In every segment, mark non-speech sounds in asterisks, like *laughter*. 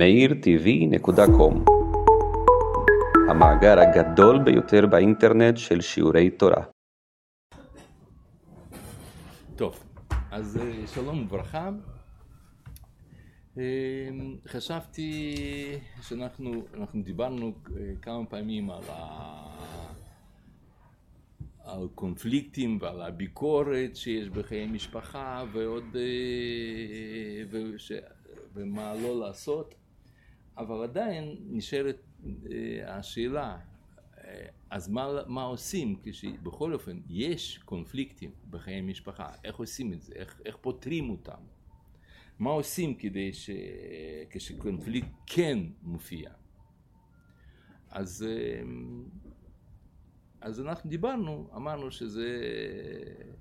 meirtv.com המאגר הגדול ביותר באינטרנט של שיעורי תורה. טוב, אז אה, שלום וברכה. אה, חשבתי שאנחנו אנחנו דיברנו אה, כמה פעמים על, ה, על קונפליקטים ועל הביקורת שיש בחיי משפחה ועוד וש, ומה לא לעשות, אבל עדיין נשארת השאלה אז מה, מה עושים כשבכל אופן יש קונפליקטים בחיי המשפחה, איך עושים את זה, איך, איך פותרים אותם, מה עושים כדי ש... כשקונפליקט כן מופיע. אז, אמ, אז אנחנו דיברנו, אמרנו שזה,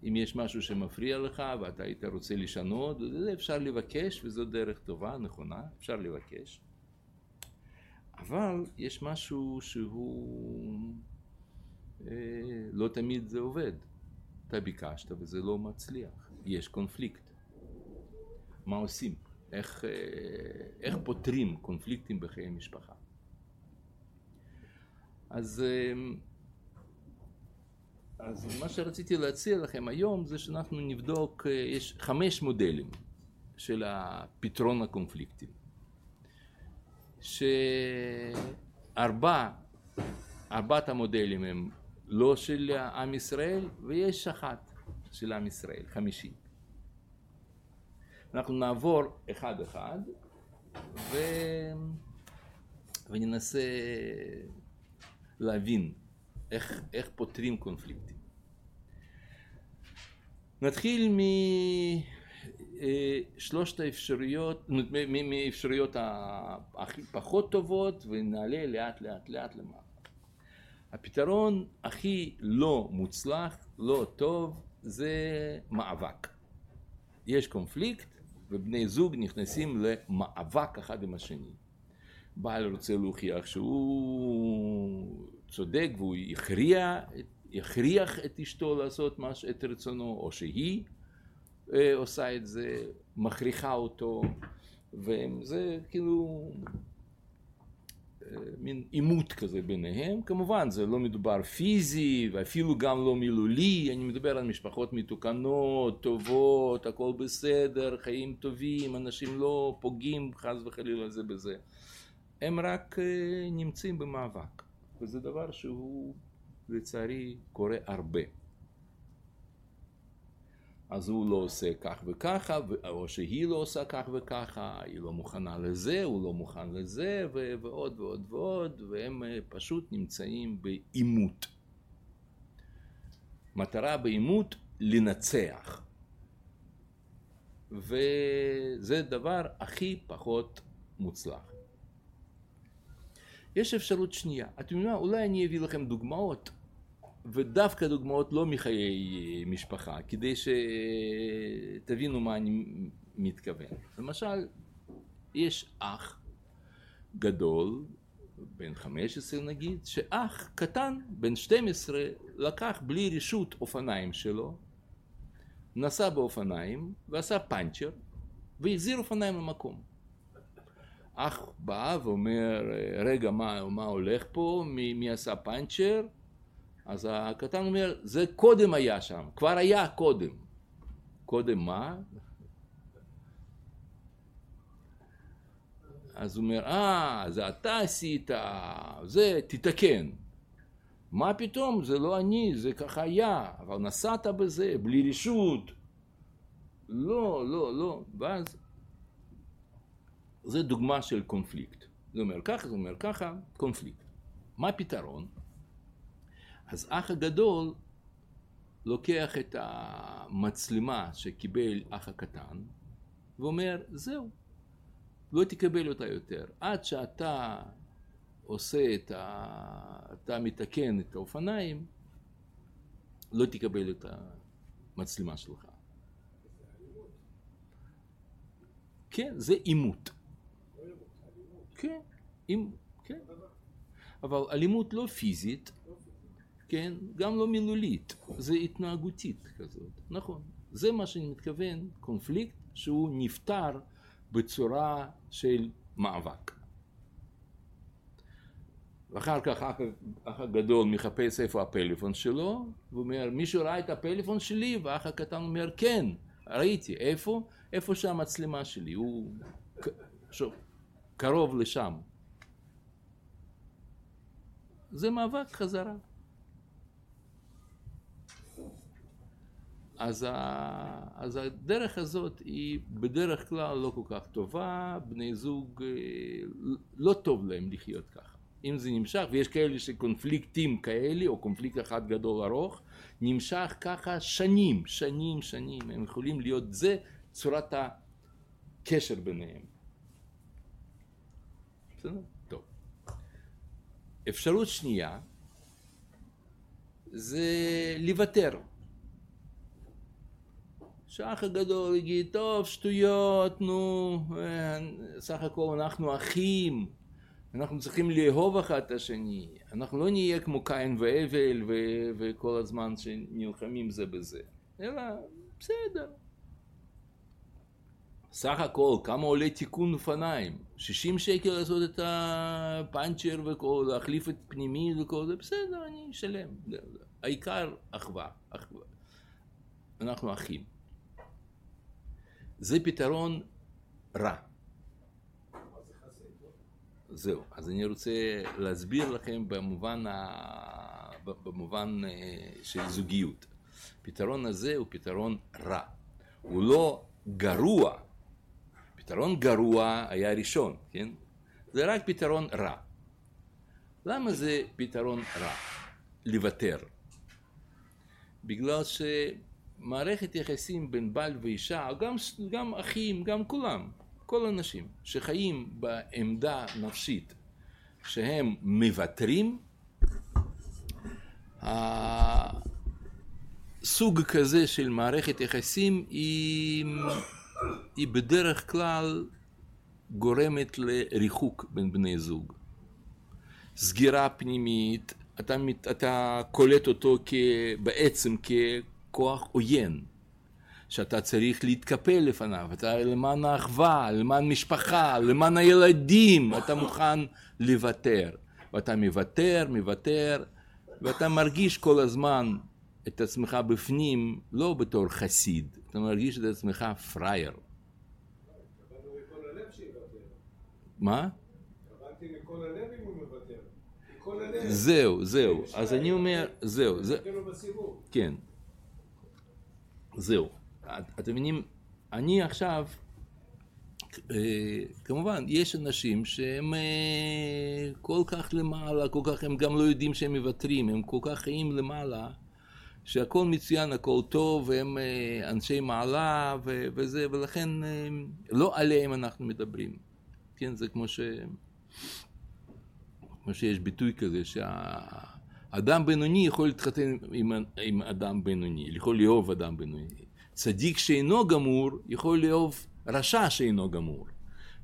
אם יש משהו שמפריע לך ואתה היית רוצה לשנות, אפשר לבקש וזו דרך טובה, נכונה, אפשר לבקש. אבל יש משהו שהוא אה, לא תמיד זה עובד. אתה ביקשת וזה לא מצליח, יש קונפליקט. מה עושים? איך, אה, איך פותרים קונפליקטים בחיי משפחה? אז, אה, אז מה שרציתי להציע לכם היום זה שאנחנו נבדוק, יש חמש מודלים של פתרון הקונפליקטים. שארבע, ארבעת המודלים הם לא של עם ישראל, ויש אחת של עם ישראל, חמישי. אנחנו נעבור אחד אחד ו... וננסה להבין איך, איך פותרים קונפליקטים. נתחיל משלושת האפשרויות, מאפשרויות הכי פחות טובות ונעלה לאט לאט לאט למעלה. הפתרון הכי לא מוצלח, לא טוב, זה מאבק. יש קונפליקט ובני זוג נכנסים למאבק אחד עם השני. בעל רוצה להוכיח שהוא צודק והוא יכריע, יכריח את אשתו לעשות מש, את רצונו, או שהיא אה, עושה את זה, מכריחה אותו, וזה כאילו מין עימות כזה ביניהם. כמובן זה לא מדובר פיזי ואפילו גם לא מילולי, אני מדבר על משפחות מתוקנות, טובות, הכל בסדר, חיים טובים, אנשים לא פוגעים חס וחלילה זה בזה. הם רק נמצאים במאבק, וזה דבר שהוא לצערי קורה הרבה. אז הוא לא עושה כך וככה, או שהיא לא עושה כך וככה, היא לא מוכנה לזה, הוא לא מוכן לזה, ועוד ועוד ועוד, והם אה, פשוט נמצאים בעימות. מטרה בעימות לנצח. וזה דבר הכי פחות מוצלח. יש אפשרות שנייה. אתם יודעים מה? אולי אני אביא לכם דוגמאות ודווקא דוגמאות לא מחיי משפחה, כדי שתבינו מה אני מתכוון. למשל, יש אח גדול, בן 15 נגיד, שאח קטן, בן 12, לקח בלי רשות אופניים שלו, נסע באופניים ועשה פאנצ'ר והחזיר אופניים למקום. אח בא ואומר, רגע, מה, מה הולך פה? מי, מי עשה פאנצ'ר? אז הקטן אומר, זה קודם היה שם, כבר היה קודם. קודם מה? אז הוא אומר, אה, זה אתה עשית, זה, תתקן. מה פתאום, זה לא אני, זה ככה היה, אבל נסעת בזה, בלי רשות. לא, לא, לא. ואז, זה דוגמה של קונפליקט. זה אומר ככה, זה אומר ככה, קונפליקט. מה הפתרון? אז אח הגדול לוקח את המצלמה שקיבל אח הקטן ואומר, זהו, לא תקבל אותה יותר. עד שאתה עושה את ה... אתה מתקן את האופניים, לא תקבל את המצלמה שלך. כן, זה עימות. כן, כן. אבל אלימות לא פיזית, כן? גם לא מילולית, זה התנהגותית כזאת, נכון. זה מה שאני מתכוון, קונפליקט שהוא נפתר בצורה של מאבק. ואחר כך האח הגדול מחפש איפה הפלאפון שלו, והוא אומר, מישהו ראה את הפלאפון שלי? והאח הקטן אומר, כן, ראיתי. איפה? איפה שהמצלמה שלי. הוא שוב, קרוב לשם. זה מאבק חזרה. אז, ה... אז הדרך הזאת היא בדרך כלל לא כל כך טובה, בני זוג לא טוב להם לחיות ככה. אם זה נמשך, ויש כאלה שקונפליקטים כאלה, או קונפליקט אחד גדול ארוך, נמשך ככה שנים, שנים, שנים, הם יכולים להיות, זה צורת הקשר ביניהם. בסדר? טוב. אפשרות שנייה זה לוותר. שהאח הגדול יגיד, טוב, שטויות, נו, אה, סך הכל אנחנו אחים, אנחנו צריכים לאהוב אחד את השני, אנחנו לא נהיה כמו קין והבל ו- וכל הזמן שנלחמים זה בזה, אלא בסדר. סך הכל, כמה עולה תיקון אופניים? 60 שקל לעשות את הפאנצ'ר וכל, להחליף את פנימי וכל זה, בסדר, אני אשלם. העיקר אחווה, אחווה. אנחנו אחים. זה פתרון רע. זהו, אז אני רוצה להסביר לכם במובן, ה... במובן אה, של זוגיות. הפתרון הזה הוא פתרון רע. הוא לא גרוע. פתרון גרוע היה ראשון, כן? זה רק פתרון רע. למה זה פתרון רע? לוותר. בגלל שמערכת יחסים בין בעל ואישה, גם, גם אחים, גם כולם, כל האנשים שחיים בעמדה נפשית שהם מוותרים, הסוג כזה של מערכת יחסים היא, היא בדרך כלל גורמת לריחוק בין בני זוג. סגירה פנימית, אתה, אתה קולט אותו בעצם ככוח עוין. שאתה צריך להתקפל לפניו, אתה למען האחווה, למען משפחה, למען הילדים, אתה מוכן לוותר. ואתה מוותר, מוותר, ואתה מרגיש כל הזמן את עצמך בפנים, לא בתור חסיד, אתה מרגיש את עצמך פראייר. מה? זהו, זהו. אז אני אומר, זהו, זה... כן. זהו. אתם מבינים, אני עכשיו, אה, כמובן, יש אנשים שהם אה, כל כך למעלה, כל כך, הם גם לא יודעים שהם מוותרים, הם כל כך חיים למעלה, שהכל מצוין, הכל טוב, והם אה, אנשי מעלה וזה, ולכן לא עליהם אנחנו מדברים. כן, זה כמו ש... כמו שיש ביטוי כזה, שהאדם בינוני יכול להתחתן עם, עם אדם בינוני, יכול לאהוב אדם בינוני. צדיק שאינו גמור יכול לאהוב רשע שאינו גמור,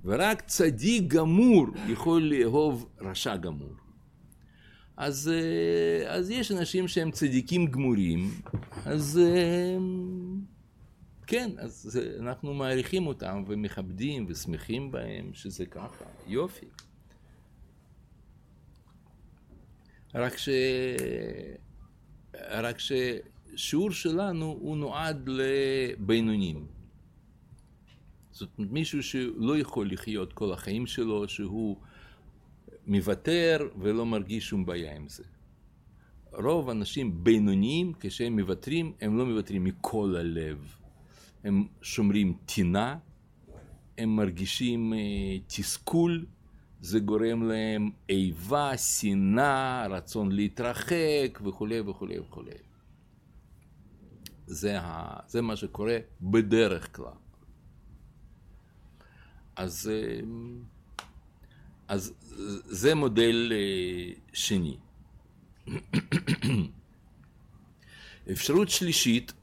ורק צדיק גמור יכול לאהוב רשע גמור. אז, אה, אז יש אנשים שהם צדיקים גמורים, אז אה, כן, אז אנחנו מעריכים אותם ומכבדים ושמחים בהם שזה ככה, יופי. רק ש... רק ש... השיעור שלנו הוא נועד לבינונים. זאת אומרת, מישהו שלא יכול לחיות כל החיים שלו, שהוא מוותר ולא מרגיש שום בעיה עם זה. רוב האנשים בינוניים, כשהם מוותרים, הם לא מוותרים מכל הלב. הם שומרים טינה, הם מרגישים uh, תסכול, זה גורם להם איבה, שנאה, רצון להתרחק וכולי וכולי וכולי. זה, ה, זה מה שקורה בדרך כלל. אז, אה, אז זה מודל אה, שני. *coughs* אפשרות שלישית,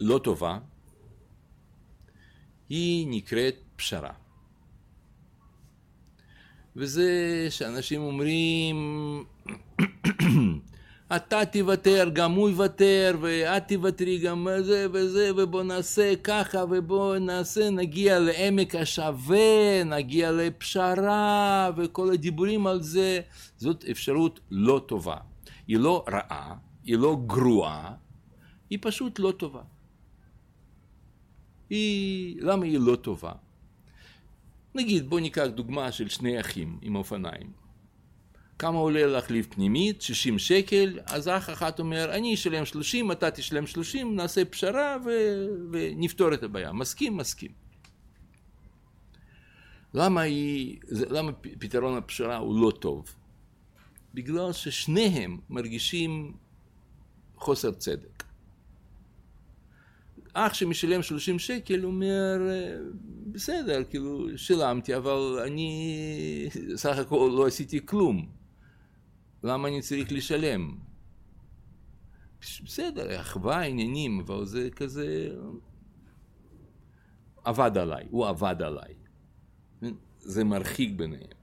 לא טובה, היא נקראת פשרה. וזה שאנשים אומרים, אתה תוותר, גם הוא יוותר, ואת תוותרי גם זה וזה, ובוא נעשה ככה, ובוא נעשה, נגיע לעמק השווה, נגיע לפשרה, וכל הדיבורים על זה, זאת אפשרות לא טובה. היא לא רעה, היא לא גרועה, היא פשוט לא טובה. היא, למה היא לא טובה? נגיד, בוא ניקח דוגמה של שני אחים עם אופניים. כמה עולה להחליף פנימית? 60 שקל, אז אח אחת אומר, אני אשלם 30, אתה תשלם 30, נעשה פשרה ו... ונפתור את הבעיה. מסכים? מסכים. למה, היא... למה פתרון הפשרה הוא לא טוב? בגלל ששניהם מרגישים חוסר צדק. אח שמשלם 30 שקל אומר, בסדר, כאילו, שילמתי, אבל אני סך הכל לא עשיתי כלום. למה אני צריך לשלם? בסדר, אחווה, עניינים, אבל זה כזה... עבד עליי, הוא עבד עליי. זה מרחיק ביניהם.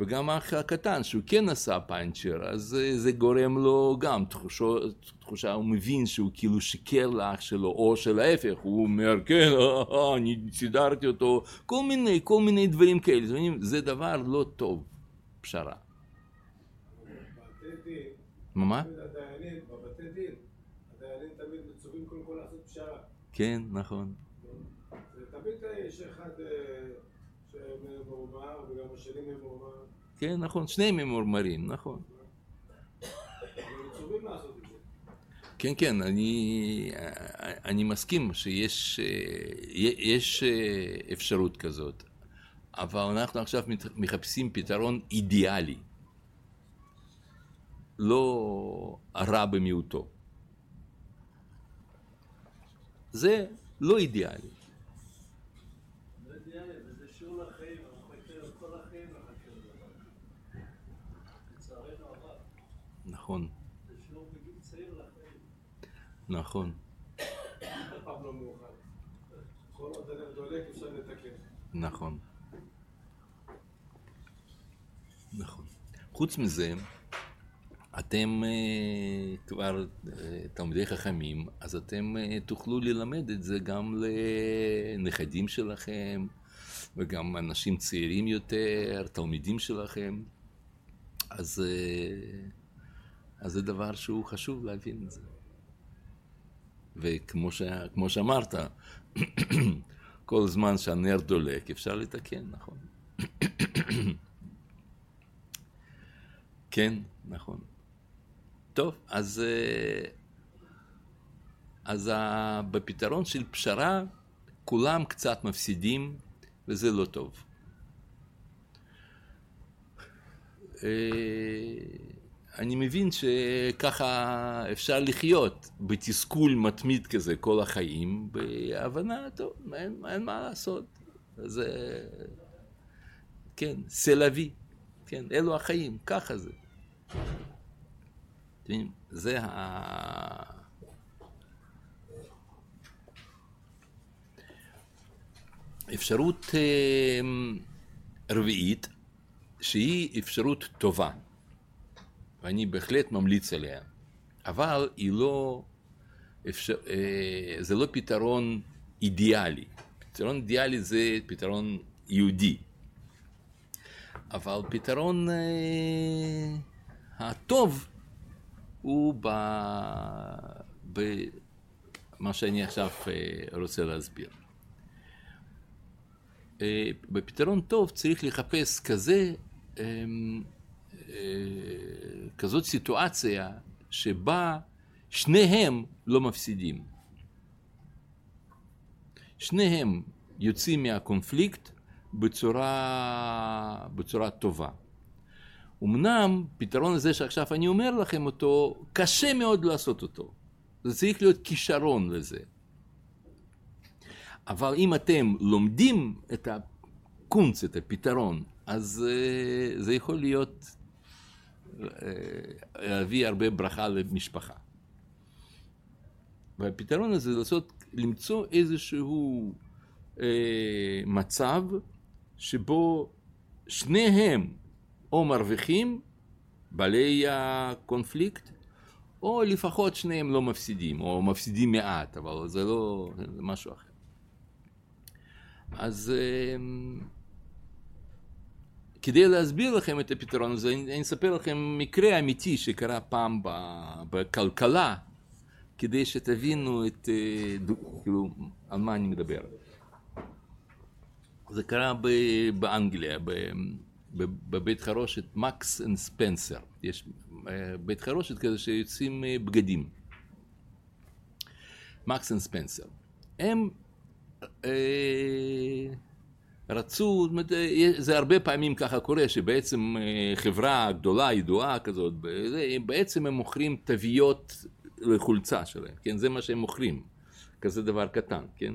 וגם האח הקטן, שהוא כן עשה פאנצ'ר, אז זה, זה גורם לו גם תחושה, תחושה, הוא מבין שהוא כאילו שיקר לאח שלו, או שלהפך, הוא אומר, כן, אה, אה, אני סידרתי אותו, כל מיני, כל מיני דברים כאלה, זה דבר לא טוב, פשרה. מה? כן, נכון. תמיד יש אחד אה, שממורמר וגם השני ממורמר. כן, נכון, שניהם ממורמרים, נכון. כן, כן, אני, אני מסכים שיש יש אפשרות כזאת, אבל אנחנו עכשיו מחפשים פתרון אידיאלי. לא רע במיעוטו. זה לא אידיאלי. נכון. נכון. נכון. נכון. חוץ מזה, אתם אה, כבר אה, תלמידי חכמים, אז אתם אה, תוכלו ללמד את זה גם לנכדים שלכם, וגם אנשים צעירים יותר, תלמידים שלכם. אז, אז זה דבר שהוא חשוב להבין את זה. וכמו ש, שאמרת, *clears throat* כל זמן שהנר דולק אפשר לתקן, נכון? *clears throat* כן, נכון. טוב, אז, אה, אז בפתרון של פשרה כולם קצת מפסידים וזה לא טוב. אה, אני מבין שככה אפשר לחיות בתסכול מתמיד כזה כל החיים, בהבנה, טוב, אין, אין מה לעשות. זה, כן, סלווי, כן, אלו החיים, ככה זה. זה ה... אפשרות אה, רביעית, שהיא אפשרות טובה, ואני בהחלט ממליץ עליה, אבל היא לא, אפשר, אה, זה לא פתרון אידיאלי. פתרון אידיאלי זה פתרון יהודי, אבל פתרון אה, הטוב הוא במה שאני עכשיו אה, רוצה להסביר. בפתרון טוב צריך לחפש כזה, אמ, כזאת סיטואציה שבה שניהם לא מפסידים. שניהם יוצאים מהקונפליקט בצורה, בצורה טובה. אמנם פתרון הזה שעכשיו אני אומר לכם אותו, קשה מאוד לעשות אותו. זה צריך להיות כישרון לזה. אבל אם אתם לומדים את הקונץ, את הפתרון, אז uh, זה יכול להיות, להביא הרבה ברכה למשפחה. והפתרון הזה זה לעשות, למצוא איזשהו uh, מצב שבו שניהם או מרוויחים, בעלי הקונפליקט, או לפחות שניהם לא מפסידים, או מפסידים מעט, אבל זה לא, זה משהו אחר. אז אמ, כדי להסביר לכם את הפתרון הזה, אני אני אספר לכם מקרה אמיתי שקרה פעם בכלכלה, כדי שתבינו את, אה, כאילו, על מה אני מדבר. זה קרה ב- באנגליה, ב- ב- בבית חרושת Marks and Spencer. יש אה, בית חרושת כזה שיוצאים אה, בגדים. Marks and Spencer. הם אה, רצו, זאת אומרת, זה הרבה פעמים ככה קורה, שבעצם אה, חברה גדולה, ידועה כזאת, בעצם הם מוכרים תוויות לחולצה שלהם, כן? זה מה שהם מוכרים. כזה דבר קטן, כן?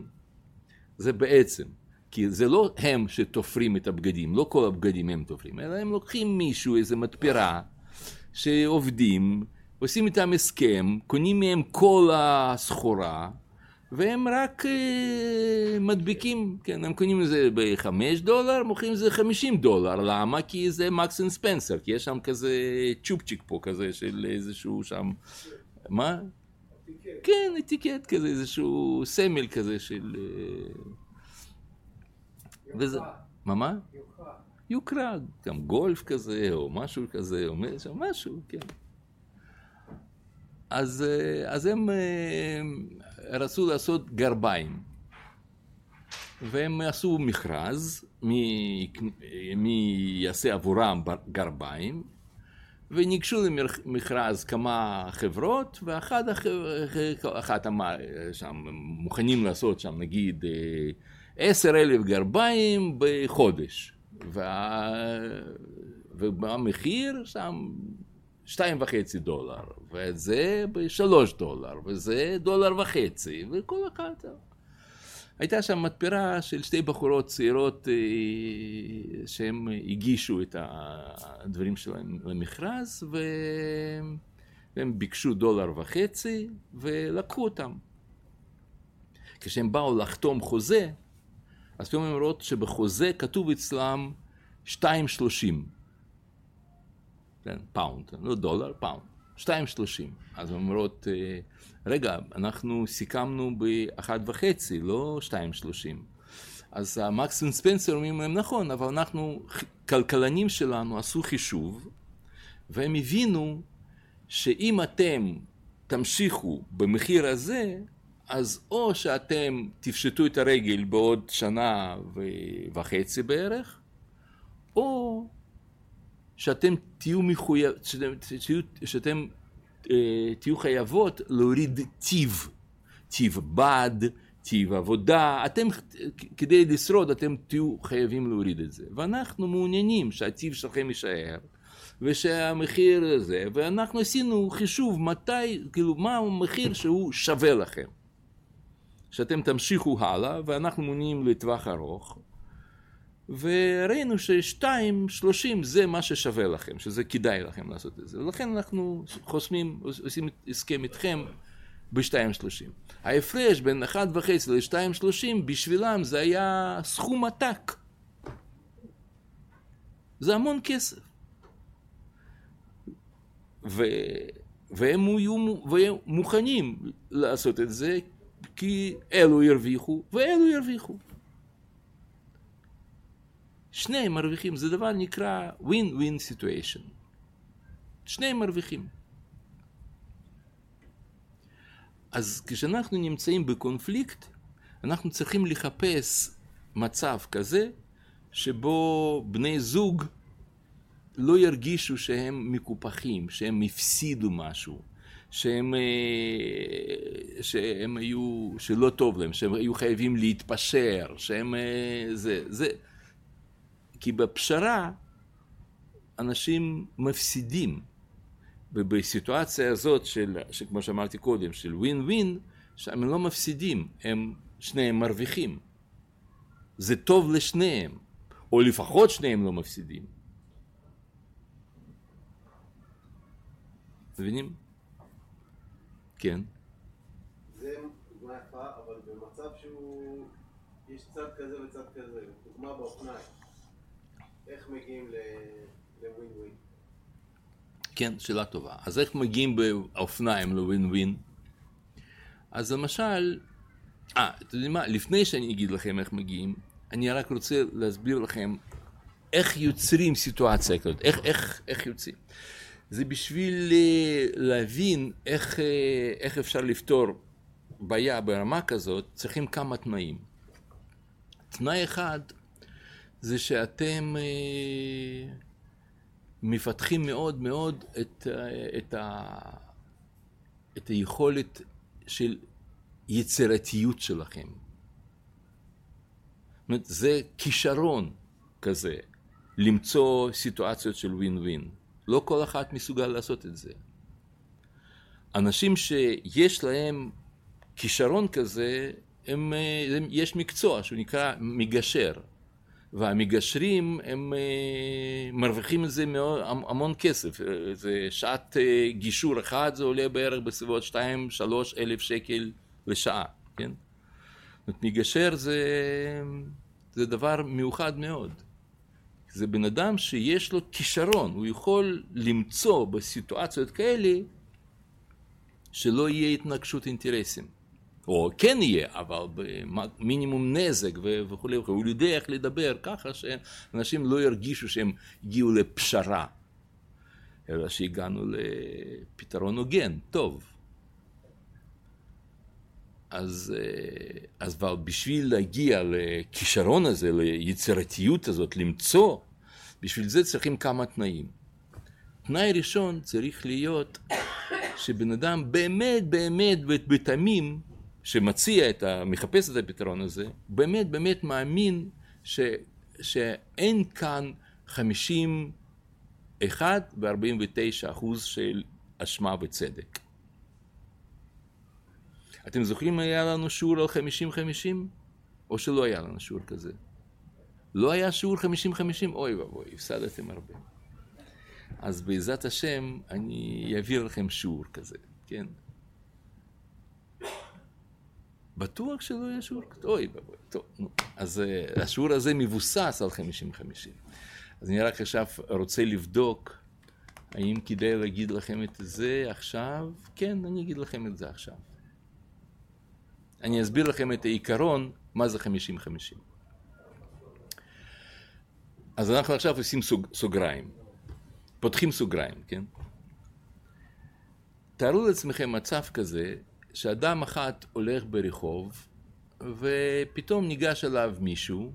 זה בעצם. כי זה לא הם שתופרים את הבגדים, לא כל הבגדים הם תופרים, אלא הם לוקחים מישהו, איזה מתפרה, שעובדים, עושים איתם הסכם, קונים מהם כל הסחורה, והם רק אה, מדביקים, כן, הם קונים את זה בחמש דולר, מוכרים את זה חמישים דולר, למה? כי זה מקס אנד ספנסר, כי יש שם כזה צ'ופצ'יק פה כזה של איזשהו שם, מה? כן, אטיקט כזה, איזשהו סמל כזה של... אה, וזה... מה מה? יוקרה. יוקרה, גם גולף כזה, או משהו כזה, או משהו, כן. אז, אה, אז הם אה, רצו לעשות גרביים, והם עשו מכרז מי, מי יעשה עבורם גרביים, וניגשו למכרז כמה חברות, ואחת. אחת אמר, שם, מוכנים לעשות שם נגיד אה, עשר אלף גרביים בחודש. וה... והמחיר שם שתיים וחצי דולר, וזה בשלוש דולר, וזה דולר וחצי, וכל אחד... הייתה שם מתפרה של שתי בחורות צעירות אה, שהם הגישו את הדברים שלהם למכרז, והם ביקשו דולר וחצי, ולקחו אותם. כשהם באו לחתום חוזה, אז פתאום הם רואות שבחוזה כתוב אצלם 2.30. כן, pound, לא דולר, pound. 2.30. אז אומרות, אה, רגע, אנחנו סיכמנו ב-1.5, לא 2.30. אז המקסים ספנסר אומרים להם, נכון, אבל אנחנו, כלכלנים שלנו עשו חישוב, והם הבינו שאם אתם תמשיכו במחיר הזה, אז או שאתם תפשטו את הרגל בעוד שנה וחצי בערך, או שאתם תהיו מחויב... שאתם, שאתם, שאתם אה, תהיו חייבות להוריד טיב, טיב בד, טיב עבודה, אתם, כדי לשרוד אתם תהיו חייבים להוריד את זה. ואנחנו מעוניינים שהטיב שלכם יישאר, ושהמחיר הזה, ואנחנו עשינו חישוב מתי, כאילו, מה המחיר שהוא שווה לכם. שאתם תמשיכו הלאה, ואנחנו מעוניינים לטווח ארוך, וראינו ששתיים, שלושים זה מה ששווה לכם, שזה כדאי לכם לעשות את זה. ולכן אנחנו חוסמים, עושים הסכם איתכם בשתיים שלושים. ההפרש בין אחד וחצי לשתיים שלושים, בשבילם זה היה סכום עתק. זה המון כסף. ו... והם היו והם מוכנים לעשות את זה, כי אלו ירוויחו ואלו ירוויחו. שניהם מרוויחים, זה דבר נקרא win-win situation. שניהם מרוויחים. אז כשאנחנו נמצאים בקונפליקט, אנחנו צריכים לחפש מצב כזה, שבו בני זוג לא ירגישו שהם מקופחים, שהם הפסידו משהו, שהם, שהם היו, שלא טוב להם, שהם היו חייבים להתפשר, שהם, זה, זה, כי בפשרה אנשים מפסידים, ובסיטואציה הזאת של, כמו שאמרתי קודם, של ווין ווין, שם הם לא מפסידים, הם שניהם מרוויחים. זה טוב לשניהם, או לפחות שניהם לא מפסידים. מבינים? כן. זה דוגמה יפה, אבל במצב שהוא... יש צד כזה וצד כזה, דוגמה באופניים. איך מגיעים לווין ווין? כן, שאלה טובה. אז איך מגיעים באופניים לווין ווין? אז למשל, אה, אתם יודעים מה? לפני שאני אגיד לכם איך מגיעים, אני רק רוצה להסביר לכם איך יוצרים סיטואציה כזאת, איך, איך, איך יוצאים. זה בשביל אה, להבין איך, אה, איך אפשר לפתור בעיה ברמה כזאת, צריכים כמה תנאים. תנאי אחד זה שאתם אה, מפתחים מאוד מאוד את, את, ה, את היכולת של יצירתיות שלכם. זאת אומרת, זה כישרון כזה, למצוא סיטואציות של ווין ווין. לא כל אחד מסוגל לעשות את זה. אנשים שיש להם כישרון כזה, הם, הם, יש מקצוע שהוא נקרא מגשר. והמגשרים הם אה, מרוויחים מזה המון כסף, זה שעת אה, גישור אחד זה עולה בערך בסביבות 2-3 אלף שקל לשעה, כן? זאת מגשר זה, זה דבר מיוחד מאוד. זה בן אדם שיש לו כישרון, הוא יכול למצוא בסיטואציות כאלה שלא יהיה התנגשות אינטרסים. או כן יהיה, אבל במינימום נזק וכולי וכולי. הוא יודע איך לדבר ככה שאנשים לא ירגישו שהם הגיעו לפשרה, אלא שהגענו לפתרון הוגן, טוב. אז, אז אבל בשביל להגיע לכישרון הזה, ליצירתיות הזאת, למצוא, בשביל זה צריכים כמה תנאים. תנאי ראשון צריך להיות שבן אדם באמת באמת בתמים שמציע את ה... מחפש את הפתרון הזה, באמת באמת מאמין ש, שאין כאן 51 ו-49 אחוז של אשמה וצדק. אתם זוכרים היה לנו שיעור על 50-50? או שלא היה לנו שיעור כזה? לא היה שיעור 50-50? אוי ואבוי, הפסדתם הרבה. אז בעזרת השם אני אעביר לכם שיעור כזה, כן? בטוח שלא יהיה שיעור? אוי טוב, נו. אז uh, השיעור הזה מבוסס על 50-50. אז אני רק עכשיו רוצה לבדוק האם כדאי להגיד לכם את זה עכשיו? כן, אני אגיד לכם את זה עכשיו. אני אסביר לכם את העיקרון, מה זה 50-50. אז אנחנו עכשיו עושים סוג, סוגריים, פותחים סוגריים, כן? תארו לעצמכם מצב כזה, שאדם אחת הולך ברחוב, ופתאום ניגש אליו מישהו,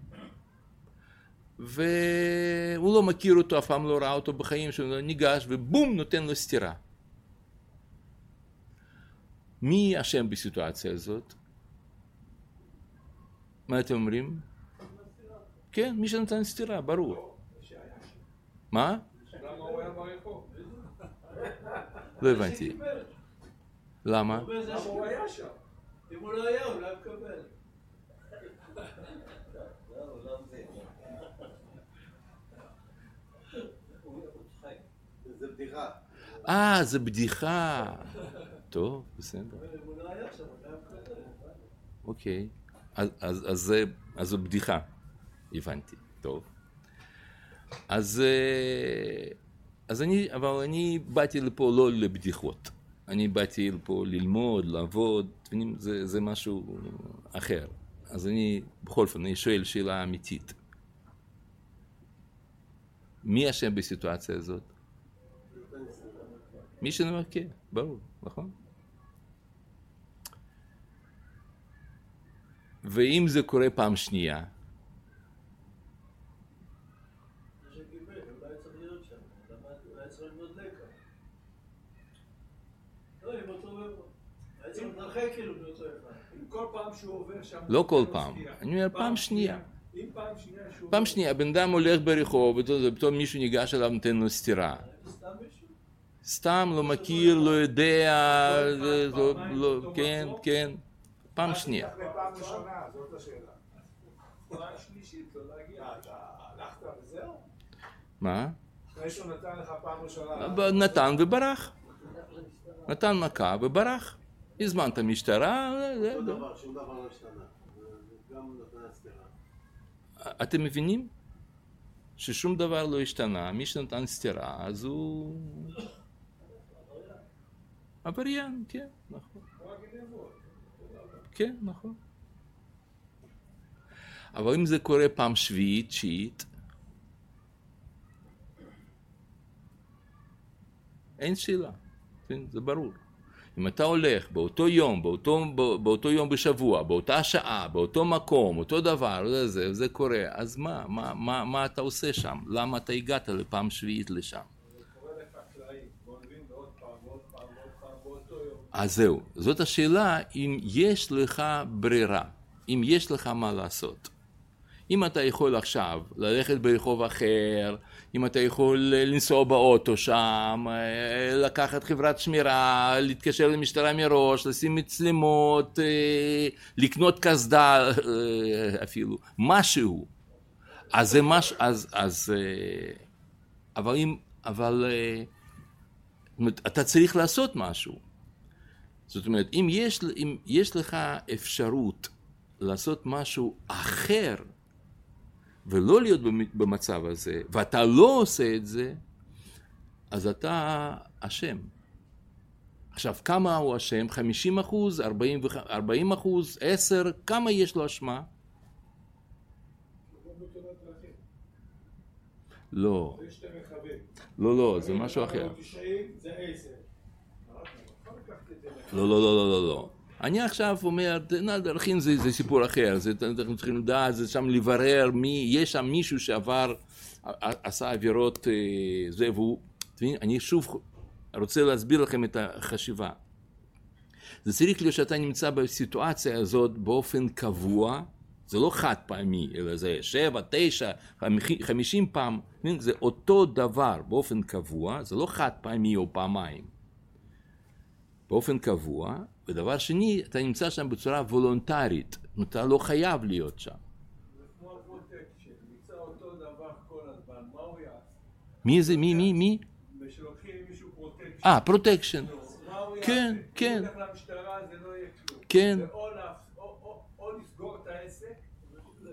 והוא לא מכיר אותו, אף פעם לא ראה אותו בחיים שלו, ניגש ובום, נותן לו סטירה. מי אשם בסיטואציה הזאת? מה אתם אומרים? כן, מי שנתן סטירה, ברור. מה? לא הבנתי. למה? אם הוא לא היה, הוא לא. זה בדיחה. אה, זה בדיחה. טוב, בסדר. אוקיי. אז, אז, אז, זו בדיחה, הבנתי, טוב. אז, אז אני, אבל אני באתי לפה לא לבדיחות. אני באתי לפה ללמוד, לעבוד, זה, זה משהו אחר. אז אני, בכל אופן, אני שואל שאלה אמיתית. מי אשם בסיטואציה הזאת? מי שנאמר כן, ברור, נכון? ואם זה קורה פעם שנייה? לא כל פעם, אני אומר פעם שנייה. פעם שנייה, בן אדם הולך ברחוב, ופתאום מישהו ניגש אליו ונותן לו סטירה. סתם לא מכיר, לא יודע, כן, כן, פעם שנייה. לא וזהו? מה? אחרי שהוא נתן לך פעם ראשונה... נתן וברח. נתן מכה וברח. הזמנת משטרה, שום דבר, שום דבר לא השתנה. גם סטירה. אתם מבינים? ששום דבר לא השתנה, מי שנתן סטירה, אז הוא עבריין, כן, נכון. כן, נכון. אבל אם זה קורה פעם שביעית, תשיעית, אין שאלה, כן? זה ברור. אם אתה הולך באותו יום, באותו, באותו יום בשבוע, באותה שעה, באותו מקום, אותו דבר, זה, זה, קורה, אז מה, מה, מה, מה אתה עושה שם? למה אתה הגעת לפעם שביעית לשם? אז זהו, זאת השאלה אם יש לך ברירה, אם יש לך מה לעשות. אם אתה יכול עכשיו ללכת ברחוב אחר, אם אתה יכול לנסוע באוטו שם, אה, לקחת חברת שמירה, להתקשר למשטרה מראש, לשים מצלמות, אה, לקנות קסדה אה, אפילו, משהו. אז זה מש... אז... אז אבל אם... אבל... אתה צריך לעשות משהו. זאת אומרת, אם יש, אם יש לך אפשרות לעשות משהו אחר ולא להיות במצב הזה, ואתה לא עושה את זה, אז אתה אשם. עכשיו, כמה הוא אשם? 50 אחוז? 40, 40 אחוז? 10? כמה יש לו אשמה? לא. לא. לא, זה משהו אחר. 90 זה 10. יכול לקחת את זה לך. לא, לא, לא, לא, לא, לא. אני עכשיו אומר, דרכים זה, זה סיפור אחר, זה, אנחנו צריכים לדעת, זה שם לברר מי, יש שם מישהו שעבר, עשה עבירות, אה, זה, והוא, אני שוב רוצה להסביר לכם את החשיבה. זה צריך להיות שאתה נמצא בסיטואציה הזאת באופן קבוע, זה לא חד פעמי, אלא זה שבע, תשע, חמישים פעם? זה אותו דבר באופן קבוע, זה לא חד פעמי או פעמיים. באופן קבוע, ודבר שני, אתה נמצא שם בצורה וולונטרית, אתה לא חייב להיות שם. זה כמו הפרוטקשן, נמצא אותו דבר כל הזמן, מה הוא יעשה? מי זה, מי, מי, מי? ושלוקחים מישהו פרוטקשן. אה, פרוטקשן. כן, כן. לא. כן. או לסגור את העסק,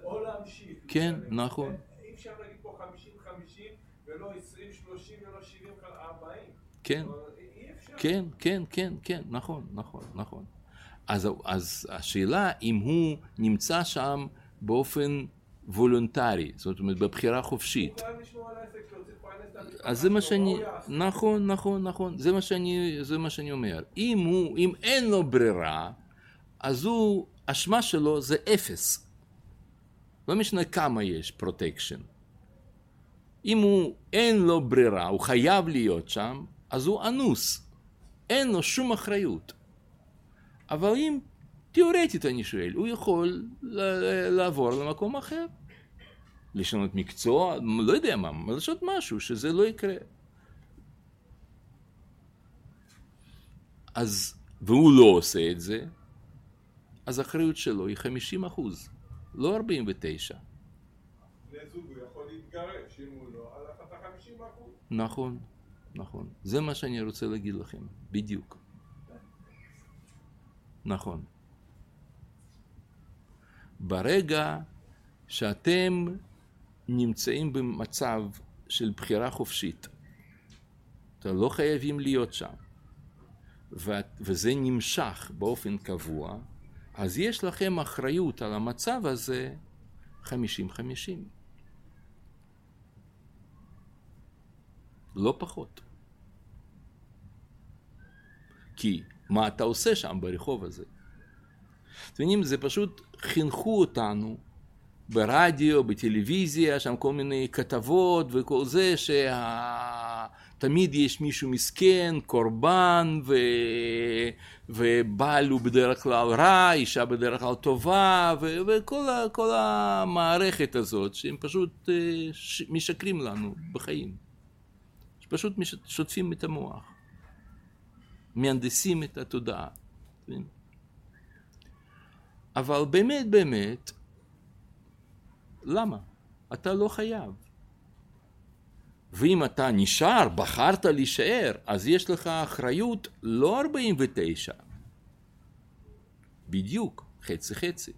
או להמשיך. כן. נכון. אי אפשר להגיד פה 50-50, ולא 20-30 ולא 70-40. כן. כן, כן, כן, כן, נכון, נכון, נכון. אז, אז השאלה אם הוא נמצא שם באופן וולונטרי, זאת אומרת בבחירה חופשית. אז זה מה שלו, שאני? נכון, נכון, נכון, זה מה שאני, זה מה שאני אומר. אם הוא, אם אין לו ברירה, אז הוא, אשמה שלו זה אפס. לא משנה כמה יש פרוטקשן. אם הוא, אין לו ברירה, הוא חייב להיות שם, אז הוא אנוס. אין לו שום אחריות. אבל אם, תיאורטית אני שואל, הוא יכול לעבור למקום אחר. לשנות מקצוע, לא יודע מה, לעשות משהו שזה לא יקרה. אז, והוא לא עושה את זה, אז האחריות שלו היא 50 אחוז, לא 49. בני זוג הוא יכול להתגרש, אם הוא לא, אז אתה 50 אחוז. נכון, נכון. זה מה שאני רוצה להגיד לכם, בדיוק. נכון. ברגע שאתם נמצאים במצב של בחירה חופשית, אתם לא חייבים להיות שם, וזה נמשך באופן קבוע, אז יש לכם אחריות על המצב הזה 50-50. לא פחות. כי מה אתה עושה שם ברחוב הזה? אתם יודעים, זה פשוט חינכו אותנו ברדיו, בטלוויזיה, שם כל מיני כתבות וכל זה, שתמיד יש מישהו מסכן, קורבן, ו... ובעל הוא בדרך כלל רע, אישה בדרך כלל טובה, ו... וכל ה... המערכת הזאת, שהם פשוט אה, ש... משקרים לנו בחיים. פשוט שוטפים את המוח, מהנדסים את התודעה. כן? אבל באמת באמת, למה? אתה לא חייב. ואם אתה נשאר, בחרת להישאר, אז יש לך אחריות לא 49, בדיוק, חצי חצי.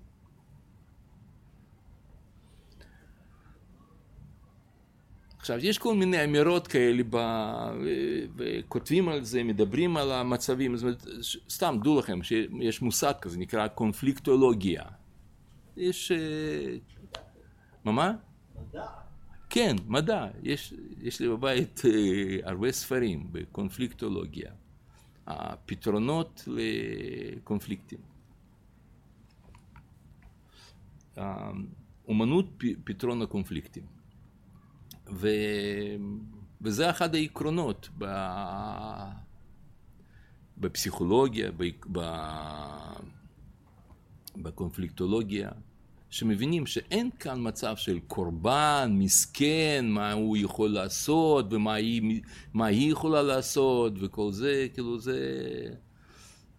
עכשיו, יש כל מיני אמירות כאלה, ב... וכותבים על זה, מדברים על המצבים, זאת אומרת, סתם, דעו לכם, שיש מושג כזה, נקרא קונפליקטולוגיה. יש... אה, מה מה? מדע. כן, מדע. יש, יש לי בבית אה, הרבה ספרים בקונפליקטולוגיה. הפתרונות לקונפליקטים. אה, אומנות פתרון הקונפליקטים. ו... וזה אחד העקרונות ב... בפסיכולוגיה, ב... ב... בקונפליקטולוגיה, שמבינים שאין כאן מצב של קורבן, מסכן, מה הוא יכול לעשות ומה היא, היא יכולה לעשות וכל זה, כאילו זה...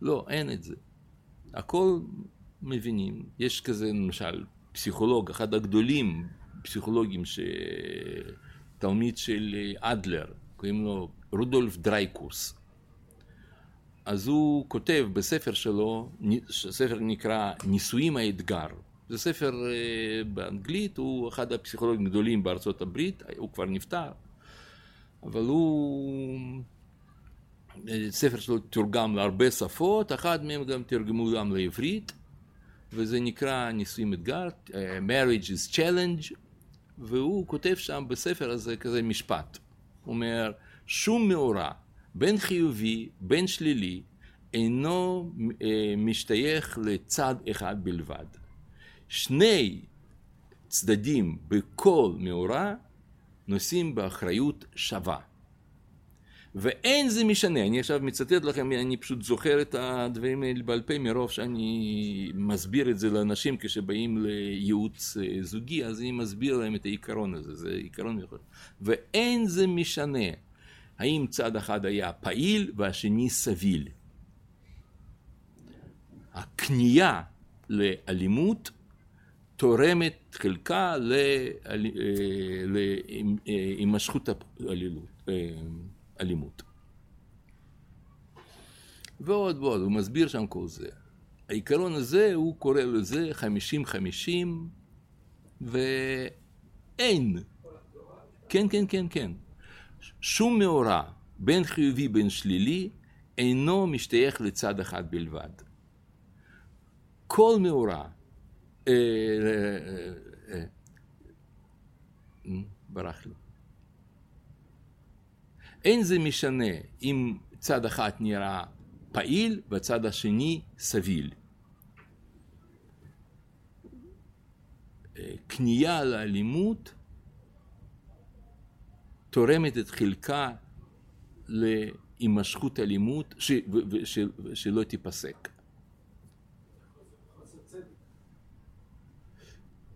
לא, אין את זה. הכל מבינים. יש כזה, למשל, פסיכולוג, אחד הגדולים, פסיכולוגים. תלמיד של אדלר, קוראים לו רודולף דרייקוס. אז הוא כותב בספר שלו, ספר נקרא נישואים האתגר. זה ספר אה, באנגלית, הוא אחד הפסיכולוגים הגדולים בארצות הברית, הוא כבר נפטר, אבל הוא... ספר שלו תורגם להרבה שפות, אחת מהם גם תרגמו גם לעברית, וזה נקרא נישואים אתגר, אה, marriage is challenge, והוא כותב שם בספר הזה כזה משפט. הוא אומר, שום מאורע, בין חיובי, בין שלילי, אינו אה, משתייך לצד אחד בלבד. שני צדדים בכל מאורע נושאים באחריות שווה. ואין זה משנה, אני עכשיו מצטט לכם, אני פשוט זוכר את הדברים האלה בעל פה מרוב שאני מסביר את זה לאנשים כשבאים לייעוץ זוגי, אז אני מסביר להם את העיקרון הזה, זה עיקרון יכול. ואין זה משנה האם צד אחד היה פעיל והשני סביל. הכניעה לאלימות תורמת חלקה להימשכות אלימות. ועוד ועוד, הוא מסביר שם כל זה. העיקרון הזה, הוא קורא לזה חמישים חמישים, ואין. כן, כן, כן, כן. שום מאורע, בין חיובי בין שלילי, אינו משתייך לצד אחד בלבד. כל מאורע, אה, אה, אה, ברח לי. אין זה משנה אם צד אחד נראה פעיל והצד השני סביל. כניעה לאלימות תורמת את חלקה להימשכות אלימות ש... ש... שלא תיפסק.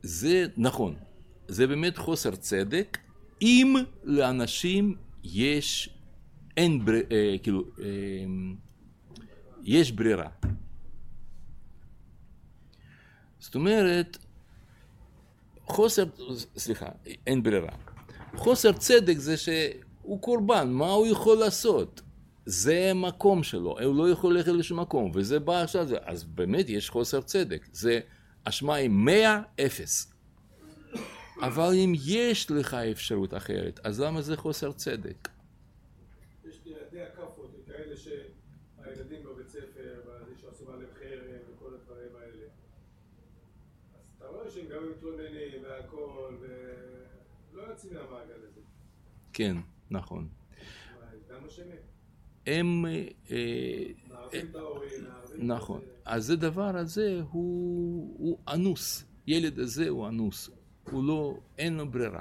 זה נכון, זה באמת חוסר צדק אם לאנשים יש, אין, בר... אה, כאילו, אה, יש ברירה. זאת אומרת, חוסר, סליחה, אין ברירה. חוסר צדק זה שהוא קורבן, מה הוא יכול לעשות? זה מקום שלו, הוא לא יכול ללכת לשום מקום, וזה בא עכשיו, אז באמת יש חוסר צדק. זה אשמה מאה אפס. אבל אם יש לך אפשרות אחרת, אז למה זה חוסר צדק? יש ילדי הכאפות, כאלה שהילדים בבית ספר, וזה שעשו עליהם חרם וכל הדברים האלה. אז אתה רואה שהם גם מתלוננים והכל, ולא יוצאים מהמעגל הזה. כן, נכון. הם... אה, ההורים, מערבים... נכון. אז הדבר הזה הוא אנוס. ילד הזה הוא אנוס. הוא לא, אין לו ברירה.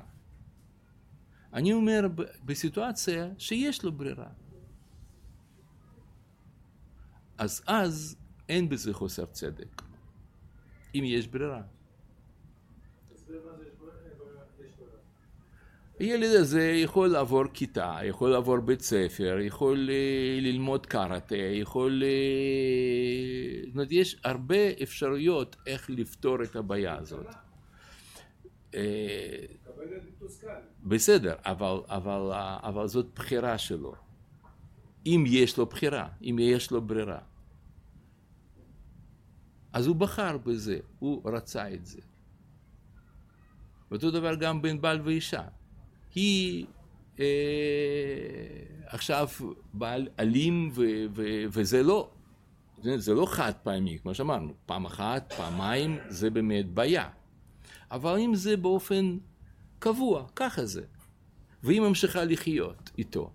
אני אומר בסיטואציה שיש לו ברירה. אז אז אין בזה חוסר צדק. אם יש ברירה. הילד הזה יכול לעבור כיתה, יכול לעבור בית ספר, יכול אה, ללמוד קראטה, יכול... אה, זאת אומרת, יש הרבה אפשרויות איך לפתור את הבעיה הזאת. אה, מקבל ילד מתוסכל. בסדר, אבל, אבל, אבל זאת בחירה שלו. אם יש לו בחירה, אם יש לו ברירה. אז הוא בחר בזה, הוא רצה את זה. ואותו דבר גם בין בעל ואישה. היא אה, עכשיו בעל אלים ו, ו, וזה לא, זה, זה לא חד פעמי, כמו שאמרנו, פעם אחת, פעמיים, זה באמת בעיה. אבל אם זה באופן קבוע, ככה זה, והיא ממשיכה לחיות איתו,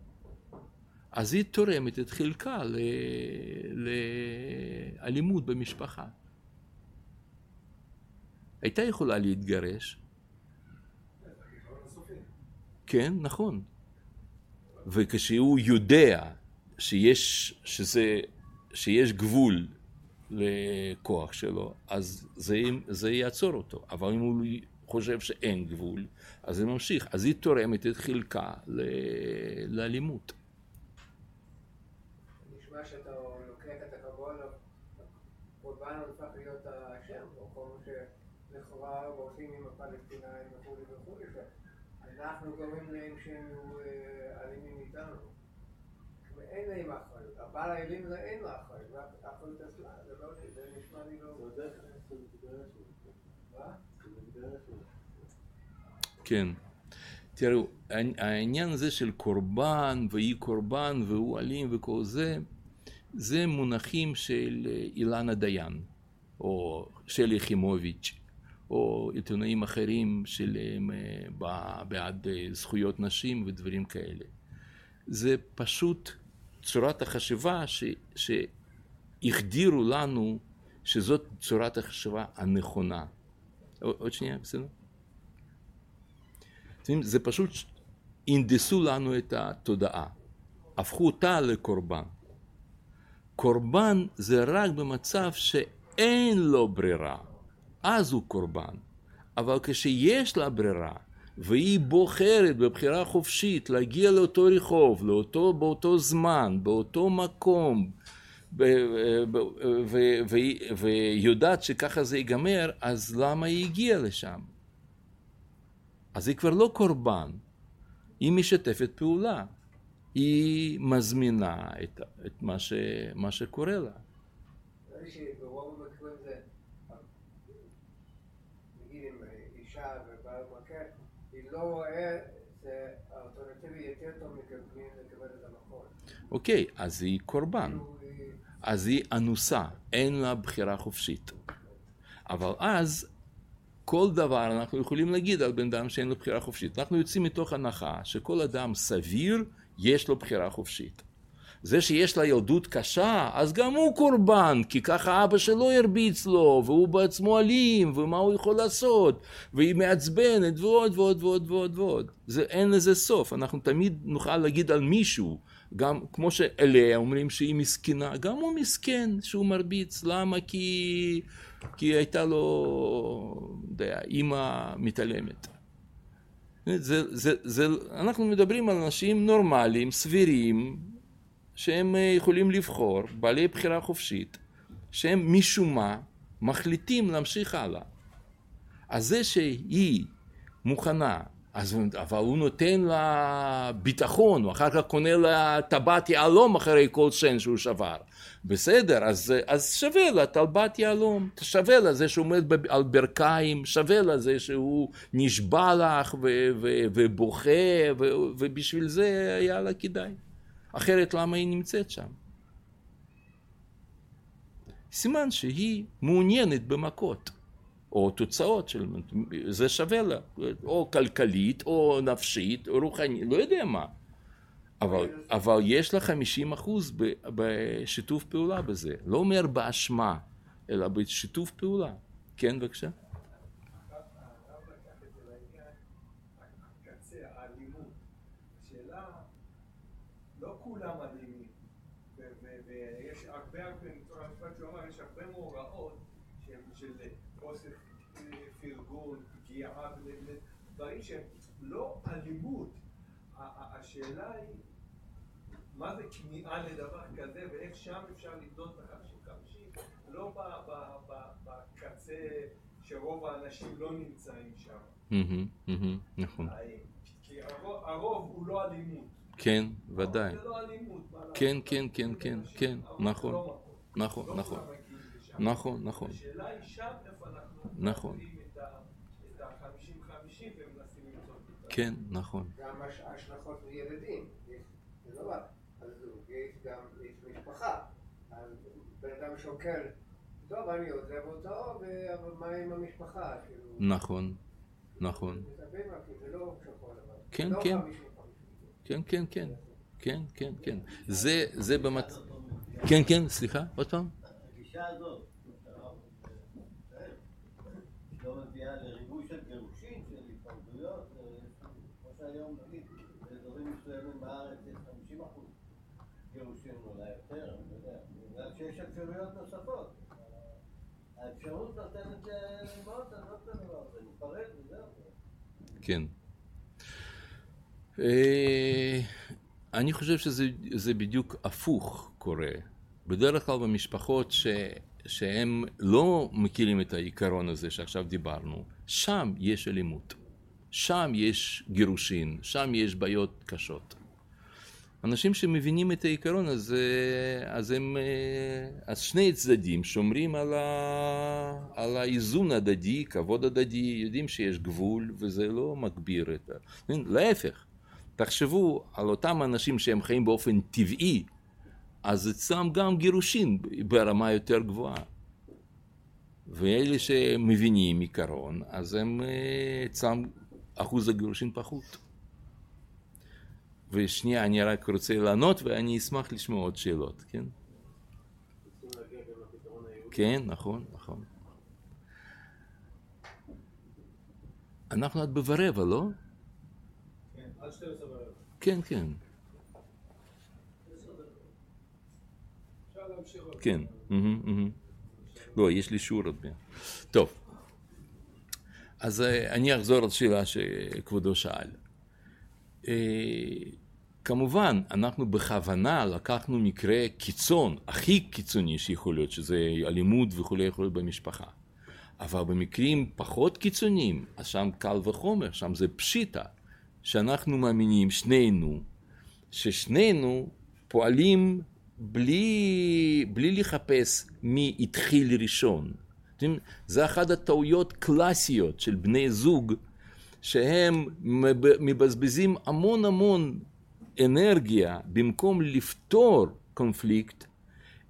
אז היא תורמת את חלקה ל... לאלימות במשפחה. הייתה יכולה להתגרש. כן, נכון. וכשהוא יודע שיש, שזה, שיש גבול לכוח שלו, אז זה, זה יעצור אותו. אבל אם הוא חושב שאין גבול, אז זה ממשיך. אז היא תורמת את חלקה ל... לאלימות. נשמע שאתה לוקח את או כל אנחנו גורמים להם שהם יהיו אה, אלימים איתנו. אין להם אחריות, הבעל האלים זה אין לו אחריות, אחריות אצלה, זה לא, זה נשמע לי לא... כן. תראו, העניין הזה של קורבן ואי קורבן והוא אלים וכל זה, זה מונחים של אה, אילנה דיין, או שלי יחימוביץ', או עיתונאים אחרים של אה, בעד אה, זכויות נשים ודברים כאלה. זה פשוט צורת החשיבה ש, שהחדירו לנו שזאת צורת החשיבה הנכונה. עוד שנייה, בסדר? זה פשוט הנדסו לנו את התודעה, הפכו אותה לקורבן. קורבן זה רק במצב שאין לו ברירה, אז הוא קורבן. אבל כשיש לה ברירה, והיא בוחרת בבחירה חופשית להגיע לאותו רחוב, לאותו, באותו זמן, באותו מקום, ויודעת שככה זה ייגמר, אז למה היא הגיעה לשם? אז היא כבר לא קורבן, היא משתפת פעולה. היא מזמינה את, את מה, ש, מה שקורה לה. ברוב המקרים זה, נגיד אם אישה ובעל מכה, היא לא רואה. אוקיי, אז היא קורבן. אז היא אנוסה, אין לה בחירה חופשית. אבל אז כל דבר אנחנו יכולים להגיד על בן אדם שאין לו בחירה חופשית. אנחנו יוצאים מתוך הנחה שכל אדם סביר יש לו בחירה חופשית. זה שיש לה ילדות קשה, אז גם הוא קורבן, כי ככה אבא שלו הרביץ לו, והוא בעצמו אלים, ומה הוא יכול לעשות, והיא מעצבנת, ועוד ועוד ועוד ועוד ועוד. זה, אין לזה סוף, אנחנו תמיד נוכל להגיד על מישהו, גם כמו שאליה אומרים שהיא מסכנה, גם הוא מסכן שהוא מרביץ, למה? כי, כי הייתה לו, יודע, אימא מתעלמת. זה, זה, זה, אנחנו מדברים על אנשים נורמליים, סבירים, שהם אה, יכולים לבחור, בעלי בחירה חופשית, שהם משום מה מחליטים להמשיך הלאה. אז זה שהיא מוכנה, אז, אבל הוא נותן לה ביטחון, הוא אחר כך קונה לה טבעת יהלום אחרי כל שן שהוא שבר. בסדר, אז, אז שווה לה טלבת יהלום, שווה לה זה שהוא עומד על ברכיים, שווה לה זה שהוא נשבע לך ו- ו- ובוכה, ו- ובשביל זה היה לה כדאי. אחרת למה היא נמצאת שם? סימן שהיא מעוניינת במכות, או תוצאות של... זה שווה לה, או כלכלית, או נפשית, או רוחנית, לא יודע מה. אבל, אבל יש לה 50 אחוז בשיתוף פעולה בזה. לא אומר באשמה, אלא בשיתוף פעולה. כן, בבקשה. דברים שהם לא אלימות. השאלה היא, מה כניעה לדבר כזה, ואיך שם אפשר לבדות בחמישים חמישים, לא בקצה שרוב האנשים לא נמצאים שם. נכון. כי הרוב הוא לא אלימות. כן, ודאי. זה לא אלימות. כן, כן, כן, כן, כן, נכון. נכון, נכון. נכון, נכון. השאלה היא שם איפה אנחנו... נכון. כן, נכון. גם הש- השלכות לילדים. יש- זה לא רק על זוג, יש גם, יש משפחה. אז בן אדם שוקל, טוב, אני עוזב אותו, אבל מה עם המשפחה? כאילו, נכון, נכון. לא. כן, לא כן. 50-50. כן, כן, כן. כן, כן, כן. זה, זה במת... כן, כן, סליחה, עוד פעם? הגישה הזאת, שהרב מתאר, לא מביאה לריבוי של גירושים, של התפרדויות, אה, כמו שהיום נגיד, באזורים מסוימים בארץ יש 50 אחוז גירושים, אולי יותר, אני לא יודע, בגלל שיש אפשרויות נוספות. האפשרות נותנת לאמהות לעשות את הדבר הזה, להיפרד וזהו. כן. אה, אני חושב שזה זה בדיוק הפוך קורה. בדרך כלל במשפחות ש, שהם לא מכירים את העיקרון הזה שעכשיו דיברנו, שם יש אלימות. שם יש גירושין, שם יש בעיות קשות. אנשים שמבינים את העיקרון הזה, אז הם, אה, אז שני צדדים שומרים על, ה, על האיזון הדדי, כבוד הדדי, יודעים שיש גבול וזה לא מגביר את ה... להפך, תחשבו על אותם אנשים שהם חיים באופן טבעי, אז אצלם גם גירושין ברמה יותר גבוהה. ואלה שמבינים עיקרון, אז הם, אה, אצלם אחוז הגירושין פחות. ושנייה, אני רק רוצה לענות ואני אשמח לשמוע עוד שאלות, כן? כן, נכון, נכון. אנחנו עד ברבע, לא? כן, עד 12 בערב. כן, כן. כן. מהמם. לא, יש לי שיעור עוד מעט. טוב, אז אה, אני אחזור לשאלה שכבודו שאל. אה, כמובן, אנחנו בכוונה לקחנו מקרה קיצון, הכי קיצוני שיכול להיות, שזה אלימות וכולי יכול להיות במשפחה. אבל במקרים פחות קיצוניים, אז שם קל וחומר, שם זה פשיטה, שאנחנו מאמינים, שנינו, ששנינו פועלים בלי, בלי לחפש מי התחיל ראשון. זה אחת הטעויות קלאסיות של בני זוג, שהם מב- מבזבזים המון המון אנרגיה במקום לפתור קונפליקט,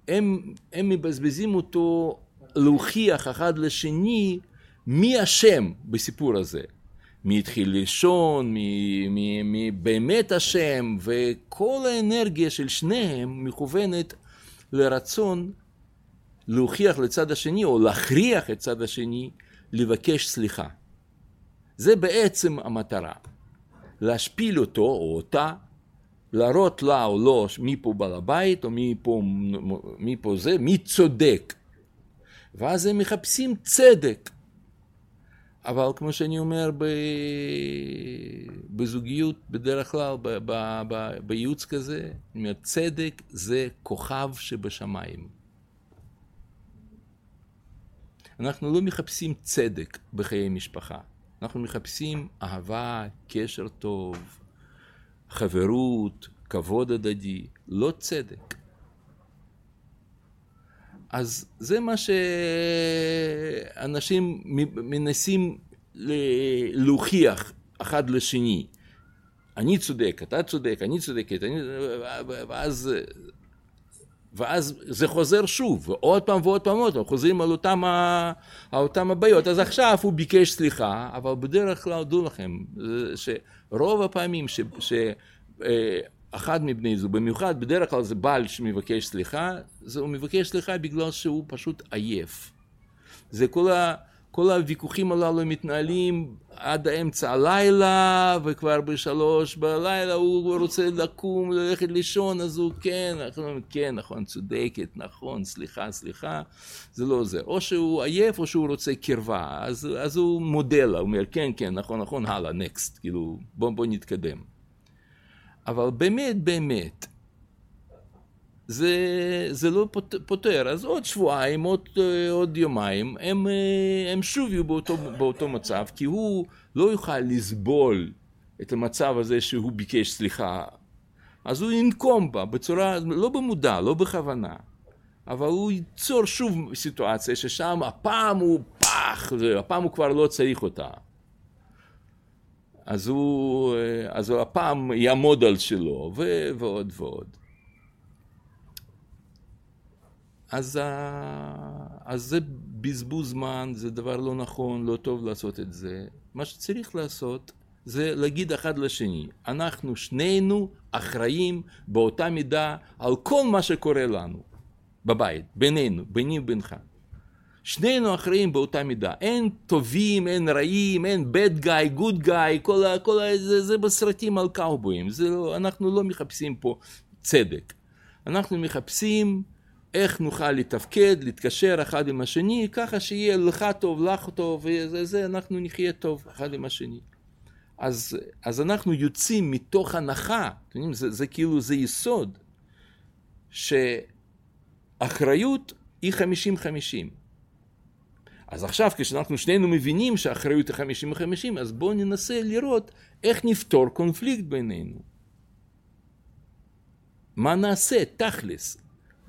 הם, הם מבזבזים אותו להוכיח אחד לשני מי אשם בסיפור הזה. מי התחיל ראשון, מי, מי, מי באמת אשם, וכל האנרגיה של שניהם מכוונת לרצון להוכיח לצד השני, או להכריח את צד השני לבקש סליחה. זה בעצם המטרה. להשפיל אותו או אותה, להראות לה או לו מי פה בעל הבית, או מי פה, מי פה זה, מי צודק. ואז הם מחפשים צדק. אבל כמו שאני אומר ב... בזוגיות, בדרך כלל, ב... ב... ב... בייעוץ כזה, אני אומר, צדק זה כוכב שבשמיים. אנחנו לא מחפשים צדק בחיי משפחה, אנחנו מחפשים אהבה, קשר טוב, חברות, כבוד הדדי, לא צדק. אז זה מה שאנשים מנסים להוכיח אחד לשני. אני צודק, אתה צודק, אני צודקת, אני... ואז, ואז זה חוזר שוב, ועוד פעם ועוד פעם ועוד פעם, חוזרים על אותם, ה... על אותם הבעיות. אז עכשיו הוא ביקש סליחה, אבל בדרך כלל, דעו לכם, שרוב הפעמים ש... ש... אחד מבני זוג, במיוחד בדרך כלל זה בעל שמבקש סליחה, זה הוא מבקש סליחה בגלל שהוא פשוט עייף. זה כל, ה, כל הוויכוחים הללו מתנהלים עד אמצע הלילה, וכבר בשלוש בלילה הוא רוצה לקום, ללכת לישון, אז הוא כן, אנחנו אומרים, כן, נכון, צודקת, נכון, סליחה, סליחה, זה לא עוזר. או שהוא עייף או שהוא רוצה קרבה, אז, אז הוא מודה לה, הוא אומר, כן, כן, נכון, נכון, הלאה, נקסט, כאילו, בוא, בוא נתקדם. אבל באמת, באמת, זה, זה לא פות, פותר. אז עוד שבועיים, עוד, עוד יומיים, הם, הם שוב יהיו באותו, באותו מצב, כי הוא לא יוכל לסבול את המצב הזה שהוא ביקש סליחה. אז הוא ינקום בה בצורה, לא במודע, לא בכוונה. אבל הוא ייצור שוב סיטואציה ששם הפעם הוא פח, הפעם הוא כבר לא צריך אותה. אז הוא, אה, אז הוא הפעם יעמוד על שלו, ו- ועוד ועוד. אז, ה- אז זה בזבוז זמן, זה דבר לא נכון, לא טוב לעשות את זה. מה שצריך לעשות זה להגיד אחד לשני, אנחנו שנינו אחראים באותה מידה על כל מה שקורה לנו בבית, בינינו, ביני ובינך. שנינו אחראים באותה מידה. אין טובים, אין רעים, אין bad guy, good guy, כל ה... כל ה זה, זה בסרטים על קאובויים. זה לא, אנחנו לא מחפשים פה צדק. אנחנו מחפשים איך נוכל לתפקד, להתקשר אחד עם השני, ככה שיהיה לך טוב, לך טוב, וזה, זה, אנחנו נחיה טוב אחד עם השני. אז, אז אנחנו יוצאים מתוך הנחה, אתם יודעים, זה, זה כאילו, זה יסוד, שאחריות היא חמישים חמישים. אז עכשיו כשאנחנו שנינו מבינים שהאחריות היא חמישים וחמישים, אז בואו ננסה לראות איך נפתור קונפליקט בינינו. מה נעשה, תכלס.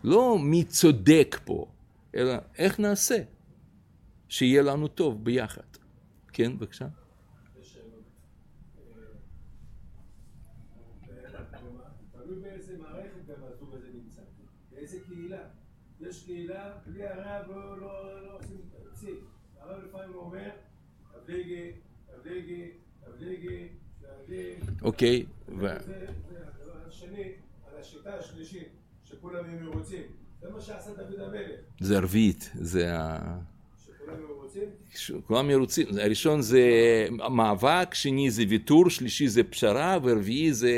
לא מי צודק פה, אלא איך נעשה שיהיה לנו טוב ביחד. כן, בבקשה. יש קהילה. בלי הרב לא, לא, עושים תקציב. הרב לפעמים אומר, תבליגי, תבליגי, תבליגי, תבליגי. אוקיי, ו... זה, זה הדבר השני, על השיטה השלישית, שכולם יהיו מרוצים. זה מה שעשה דוד המלך, זה ערבית, זה ה... כולם מרוצים, הראשון זה מאבק, שני זה ויתור, שלישי זה פשרה, ורביעי זה...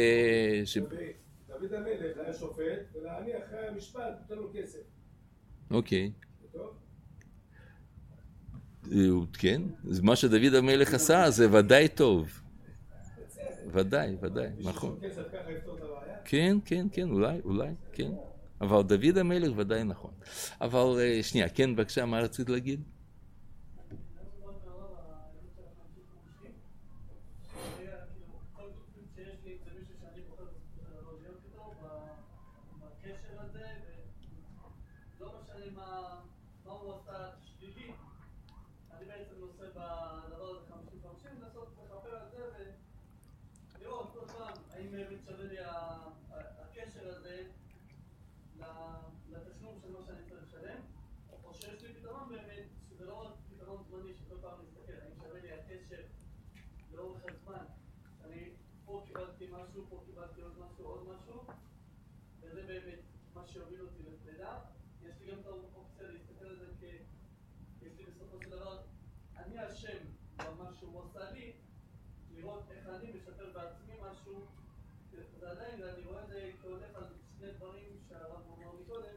דוד המלך היה שופט, ולעני אחרי המשפט נותן לו כסף. אוקיי. טוב? אה, כן, מה שדוד המלך עשה זה ודאי טוב. ודאי, ודאי, נכון. כן, כן, כן, אולי, אולי, כן. אבל דוד המלך ודאי נכון. אבל אה, שנייה, כן, בבקשה, מה רצית להגיד? הקשר הזה לתשלום של מה שאני צריך לשלם, או שיש לי פתרון באמת, שזה לא רק פתרון זמני שכל פעם מסתכל, האם שווה לי הקשר לאורך הזמן. אני פה קיבלתי משהו, פה קיבלתי עוד משהו, עוד משהו, וזה באמת מה שהוביל אותי לפרידה. יש לי גם את האופציה להסתכל על זה כ... יש לי בסופו של דבר, אני אשם במה שהוא עשה לי, לראות איך אני משפר בעצמי משהו, זה עדיין, אני רואה את זה כהולך על שני דברים שהרב אמר מקודם,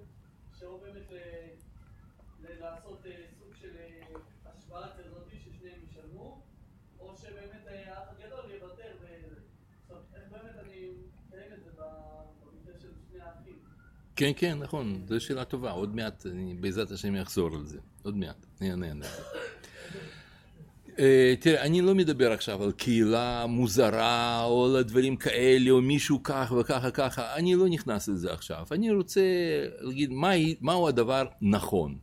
שאו באמת ל- לעשות אה, סוג של אה, השוואה כזאת ששניהם ישלמו, או שבאמת אה, האח הגדול יוותר ו... עכשיו, איך באמת אני מקיים את זה במקרה של שני האחים? כן, כן, נכון, זו שאלה טובה. עוד מעט, בעזרת השם אחזור על זה. עוד מעט, אני אענה על זה. אה, תראה, אני לא מדבר עכשיו על קהילה מוזרה או על דברים כאלה, או מישהו כך וככה ככה, אני לא נכנס לזה עכשיו. אני רוצה להגיד מהי- מהו הדבר נכון.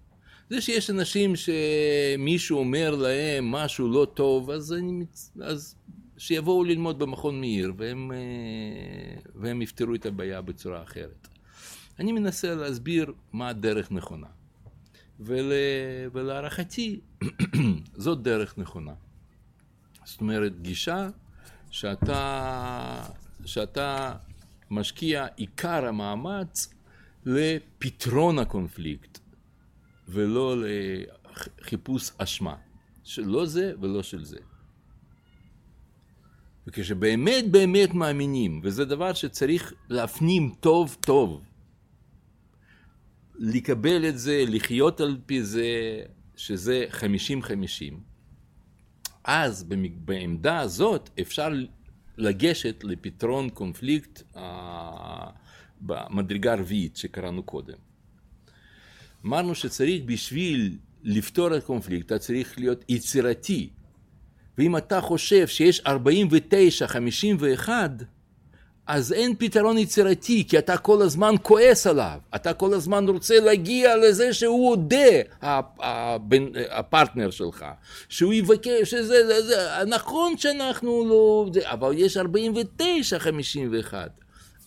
זה שיש אנשים שמישהו אומר להם משהו לא טוב, אז, אני, אז שיבואו ללמוד במכון מאיר, והם, אה, והם יפתרו את הבעיה בצורה אחרת. אני מנסה להסביר מה הדרך נכונה. ול... ולהערכתי, *clears throat* זאת דרך נכונה. זאת אומרת, גישה שאתה, שאתה משקיע עיקר המאמץ לפתרון הקונפליקט, ולא לחיפוש אשמה. שלא זה ולא של זה. וכשבאמת באמת מאמינים, וזה דבר שצריך להפנים טוב טוב, לקבל את זה, לחיות על פי זה, שזה 50-50, אז בעמדה הזאת אפשר לגשת לפתרון קונפליקט אה, במדרגה הרביעית שקראנו קודם. אמרנו שצריך בשביל לפתור את הקונפליקט, אתה צריך להיות יצירתי. ואם אתה חושב שיש 49-51, אז אין פתרון יצירתי, כי אתה כל הזמן כועס עליו, אתה כל הזמן רוצה להגיע לזה שהוא הודה, ה- הבן- הפרטנר שלך, שהוא יבקש שזה, זה, זה, נכון שאנחנו לא, אבל יש 49, 51,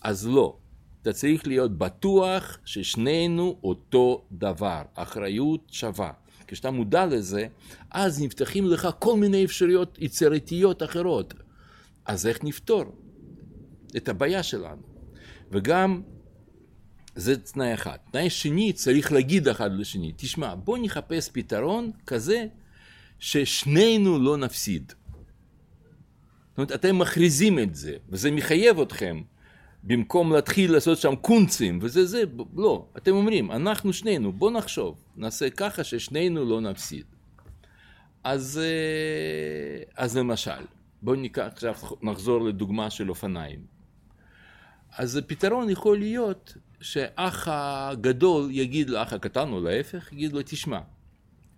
אז לא, אתה צריך להיות בטוח ששנינו אותו דבר, אחריות שווה. כשאתה מודע לזה, אז נפתחים לך כל מיני אפשרויות יצירתיות אחרות. אז איך נפתור את הבעיה שלנו? וגם, זה תנאי אחד. תנאי שני, צריך להגיד אחד לשני, תשמע, בוא נחפש פתרון כזה ששנינו לא נפסיד. זאת אומרת, אתם מכריזים את זה, וזה מחייב אתכם. במקום להתחיל לעשות שם קונצים וזה זה, לא, אתם אומרים, אנחנו שנינו, בוא נחשוב, נעשה ככה ששנינו לא נפסיד. אז, אה, אז למשל, בואו ניקח עכשיו, נחזור לדוגמה של אופניים. אז הפתרון יכול להיות שאח הגדול יגיד לאח הקטן, או להפך, יגיד לו, תשמע,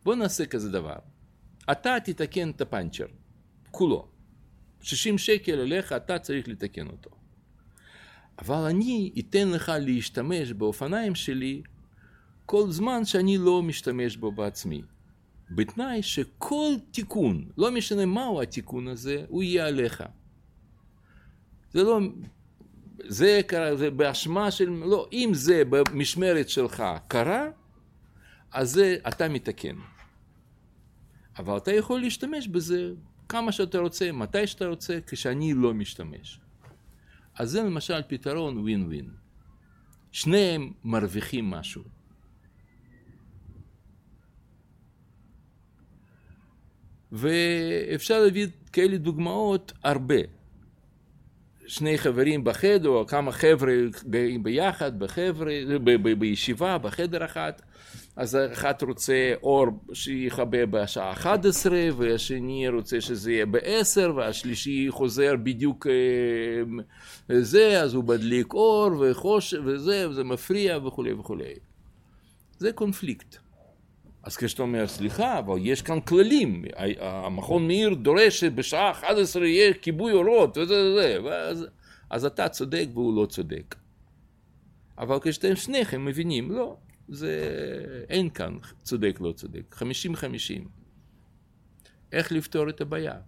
בוא נעשה כזה דבר, אתה תתקן את הפאנצ'ר, כולו. 60 שקל אליך, אתה צריך לתקן אותו. אבל אני אתן לך להשתמש באופניים שלי כל זמן שאני לא משתמש בו בעצמי. בתנאי שכל תיקון, לא משנה מהו התיקון הזה, הוא יהיה עליך. זה לא, זה קרה, זה באשמה של, לא, אם זה במשמרת שלך קרה, אז זה אתה מתקן. אבל אתה יכול להשתמש בזה כמה שאתה רוצה, מתי שאתה רוצה, כשאני לא משתמש. אז זה למשל פתרון ווין ווין. שניהם מרוויחים משהו. ואפשר להביא כאלה דוגמאות הרבה. שני חברים בחדר, או כמה חבר'ה גרים ביחד, בחבר'ה, ב- ב- בישיבה, בחדר אחת, אז אחד רוצה אור שיכבה בשעה 11, והשני רוצה שזה יהיה ב-10, והשלישי חוזר בדיוק אה, זה, אז הוא מדליק אור וחוש וזה, וזה מפריע וכולי וכולי. זה קונפליקט. אז כשאתה אומר, סליחה, אבל יש כאן כללים, המכון מאיר דורש שבשעה 11 יהיה כיבוי אורות, וזה וזה, ואז, אז אתה צודק והוא לא צודק. אבל כשאתם שניכם מבינים, לא, זה אין כאן צודק לא צודק, 50-50. איך לפתור את הבעיה?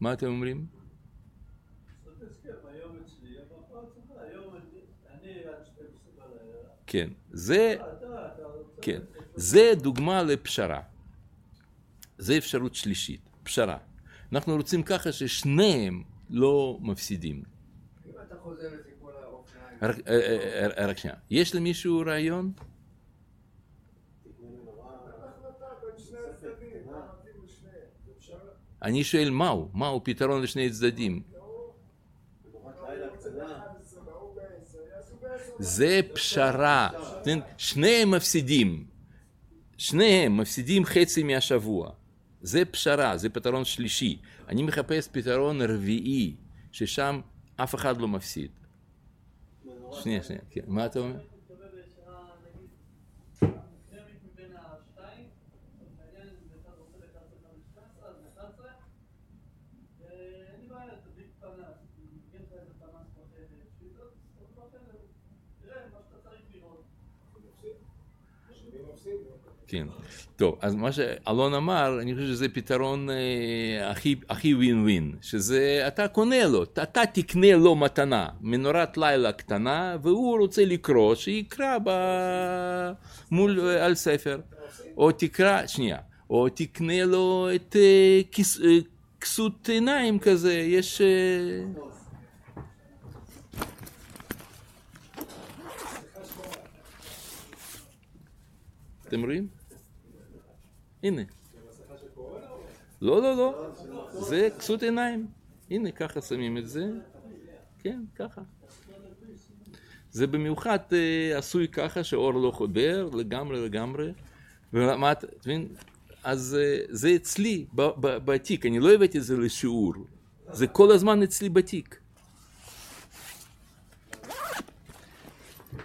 מה אתם אומרים? כן, זה, כן, זה דוגמה לפשרה. זה אפשרות שלישית, פשרה. אנחנו רוצים ככה ששניהם לא מפסידים. אם אתה חוזר לסיפור האופניים, רק, אה, אה, אה, רק שנייה, יש למישהו רעיון? אני שואל מהו, מהו פתרון לשני צדדים? זה פשרה? שניהם מפסידים, שניהם מפסידים חצי מהשבוע, זה פשרה, זה פתרון שלישי, אני מחפש פתרון רביעי, ששם אף אחד לא מפסיד. שנייה, שנייה, כן, מה אתה אומר? מתקבל בשעה, נגיד, מוקדמת מבין השתיים, העניין זה אחד רוצה ב-11 אז ב-11, ואין לי בעיה, תדליק פנס, תגיד לך איזה פנס בחדר, שתדע, תראה מה שאתה צריך לראות. השני מפסיד. כן. טוב, אז מה שאלון אמר, אני חושב שזה פתרון אה, הכי, הכי ווין ווין, שזה אתה קונה לו, אתה, תקנה לו מתנה, מנורת לילה קטנה, והוא רוצה לקרוא, שיקרא ב... מול, אה, על ספר, או תקרא, שנייה, או תקנה לו את אה, כיס, אה, כסות עיניים כזה, יש... אה, אתם רואים? הנה. לא, לא, לא. זה כסות עיניים. הנה, ככה שמים את זה. כן, ככה. זה במיוחד אה, עשוי ככה שאור לא חודר לגמרי לגמרי. ומה אתה מבין? אז אה, זה אצלי בתיק, אני לא הבאתי את זה לשיעור. זה כל הזמן אצלי בתיק.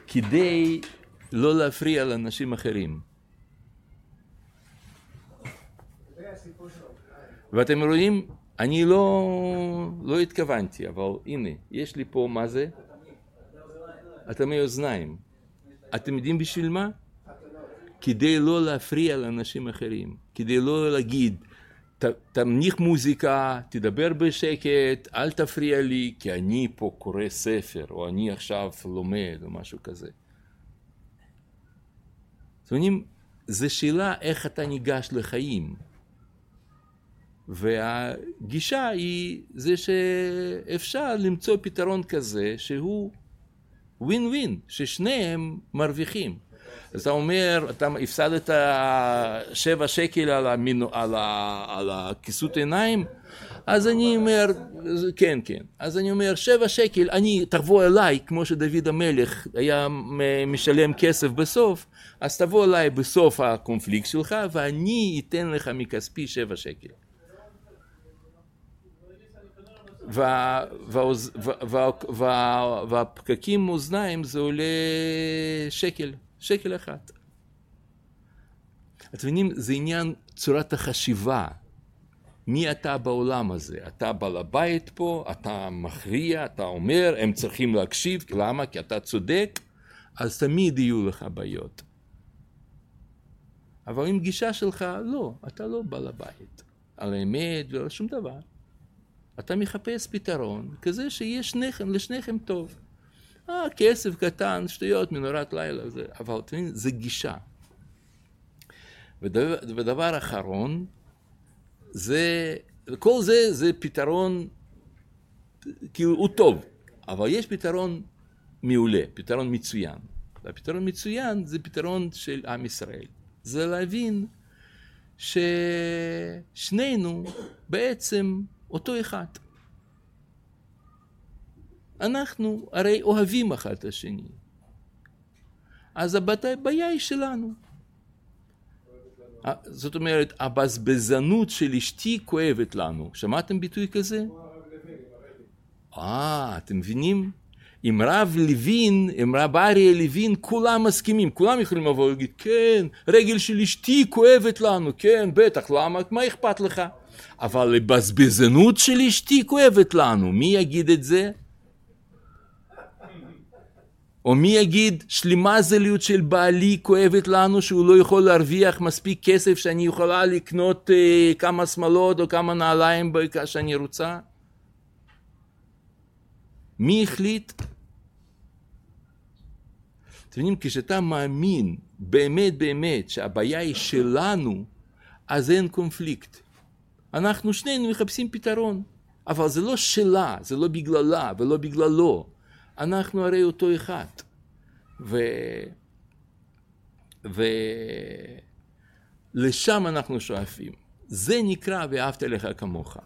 כדי לא להפריע לאנשים אחרים. זה הסיפור של האופניים. ואתם רואים אני לא, לא התכוונתי, אבל הנה, יש לי פה, מה זה? אטמי אוזניים. אתם יודעים בשביל מה? כדי לא להפריע לאנשים אחרים, כדי לא להגיד, ת, תמניח מוזיקה, תדבר בשקט, אל תפריע לי, כי אני פה קורא ספר, או אני עכשיו לומד, או משהו כזה. זאת אומרת, זו שאלה איך אתה ניגש לחיים. והגישה היא זה שאפשר למצוא פתרון כזה שהוא ווין ווין, ששניהם מרוויחים. אז אתה אומר, אתה הפסדת שבע שקל על, המינו, על, ה, על הכיסות עיניים, אז אני אומר, כן, כן. אז אני אומר, שבע שקל, אני, תבוא אליי, כמו שדוד המלך היה משלם כסף בסוף, אז תבוא אליי בסוף הקונפליקט שלך, ואני אתן לך מכספי שבע שקל. והפקקים מאוזניים זה עולה שקל, שקל אחד. אתם מבינים, זה עניין צורת החשיבה. מי אתה בעולם הזה? אתה בעל הבית פה, אתה מכריע, אתה אומר, הם צריכים להקשיב, למה? כי אתה צודק, אז תמיד יהיו לך בעיות. אבל עם גישה שלך, לא, אתה לא בעל הבית. על האמת ולא שום דבר. אתה מחפש פתרון כזה שיהיה שניכם, לשניכם טוב. אה, כסף קטן, שטויות, מנורת לילה, זה, אבל אתם מבינים, זה גישה. ודבר, ודבר אחרון, זה, כל זה זה פתרון, כאילו הוא טוב, אבל יש פתרון מעולה, פתרון מצוין. והפתרון מצוין זה פתרון של עם ישראל. זה להבין ששנינו בעצם אותו אחד. אנחנו הרי אוהבים אחד את השני. אז הבעיה היא שלנו. זאת אומרת, הבזבזנות של אשתי כואבת לנו. שמעתם ביטוי כזה? אה, אתם מבינים? עם רב לוין, עם רב אריה לוין, כולם מסכימים, כולם יכולים לבוא ולהגיד, כן, רגל של אשתי כואבת לנו, כן, בטח, למה, מה אכפת לך? אבל הבזבזנות של אשתי כואבת לנו, מי יגיד את זה? או מי יגיד שלימזליות של בעלי כואבת לנו שהוא לא יכול להרוויח מספיק כסף שאני יכולה לקנות אה, כמה שמאלות או כמה נעליים שאני רוצה? מי החליט? אתם יודעים, כשאתה מאמין באמת באמת שהבעיה היא שלנו, אז אין קונפליקט. אנחנו שנינו מחפשים פתרון, אבל זה לא שלה, זה לא בגללה ולא בגללו. אנחנו הרי אותו אחד. ו... ולשם אנחנו שואפים. זה נקרא ואהבת לך כמוך.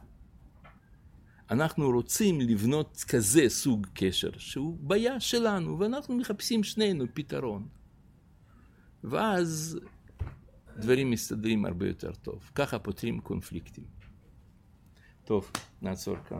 אנחנו רוצים לבנות כזה סוג קשר שהוא בעיה שלנו ואנחנו מחפשים שנינו פתרון. ואז דברים מסתדרים הרבה יותר טוב. ככה פותרים קונפליקטים. טוב, נעצור כאן.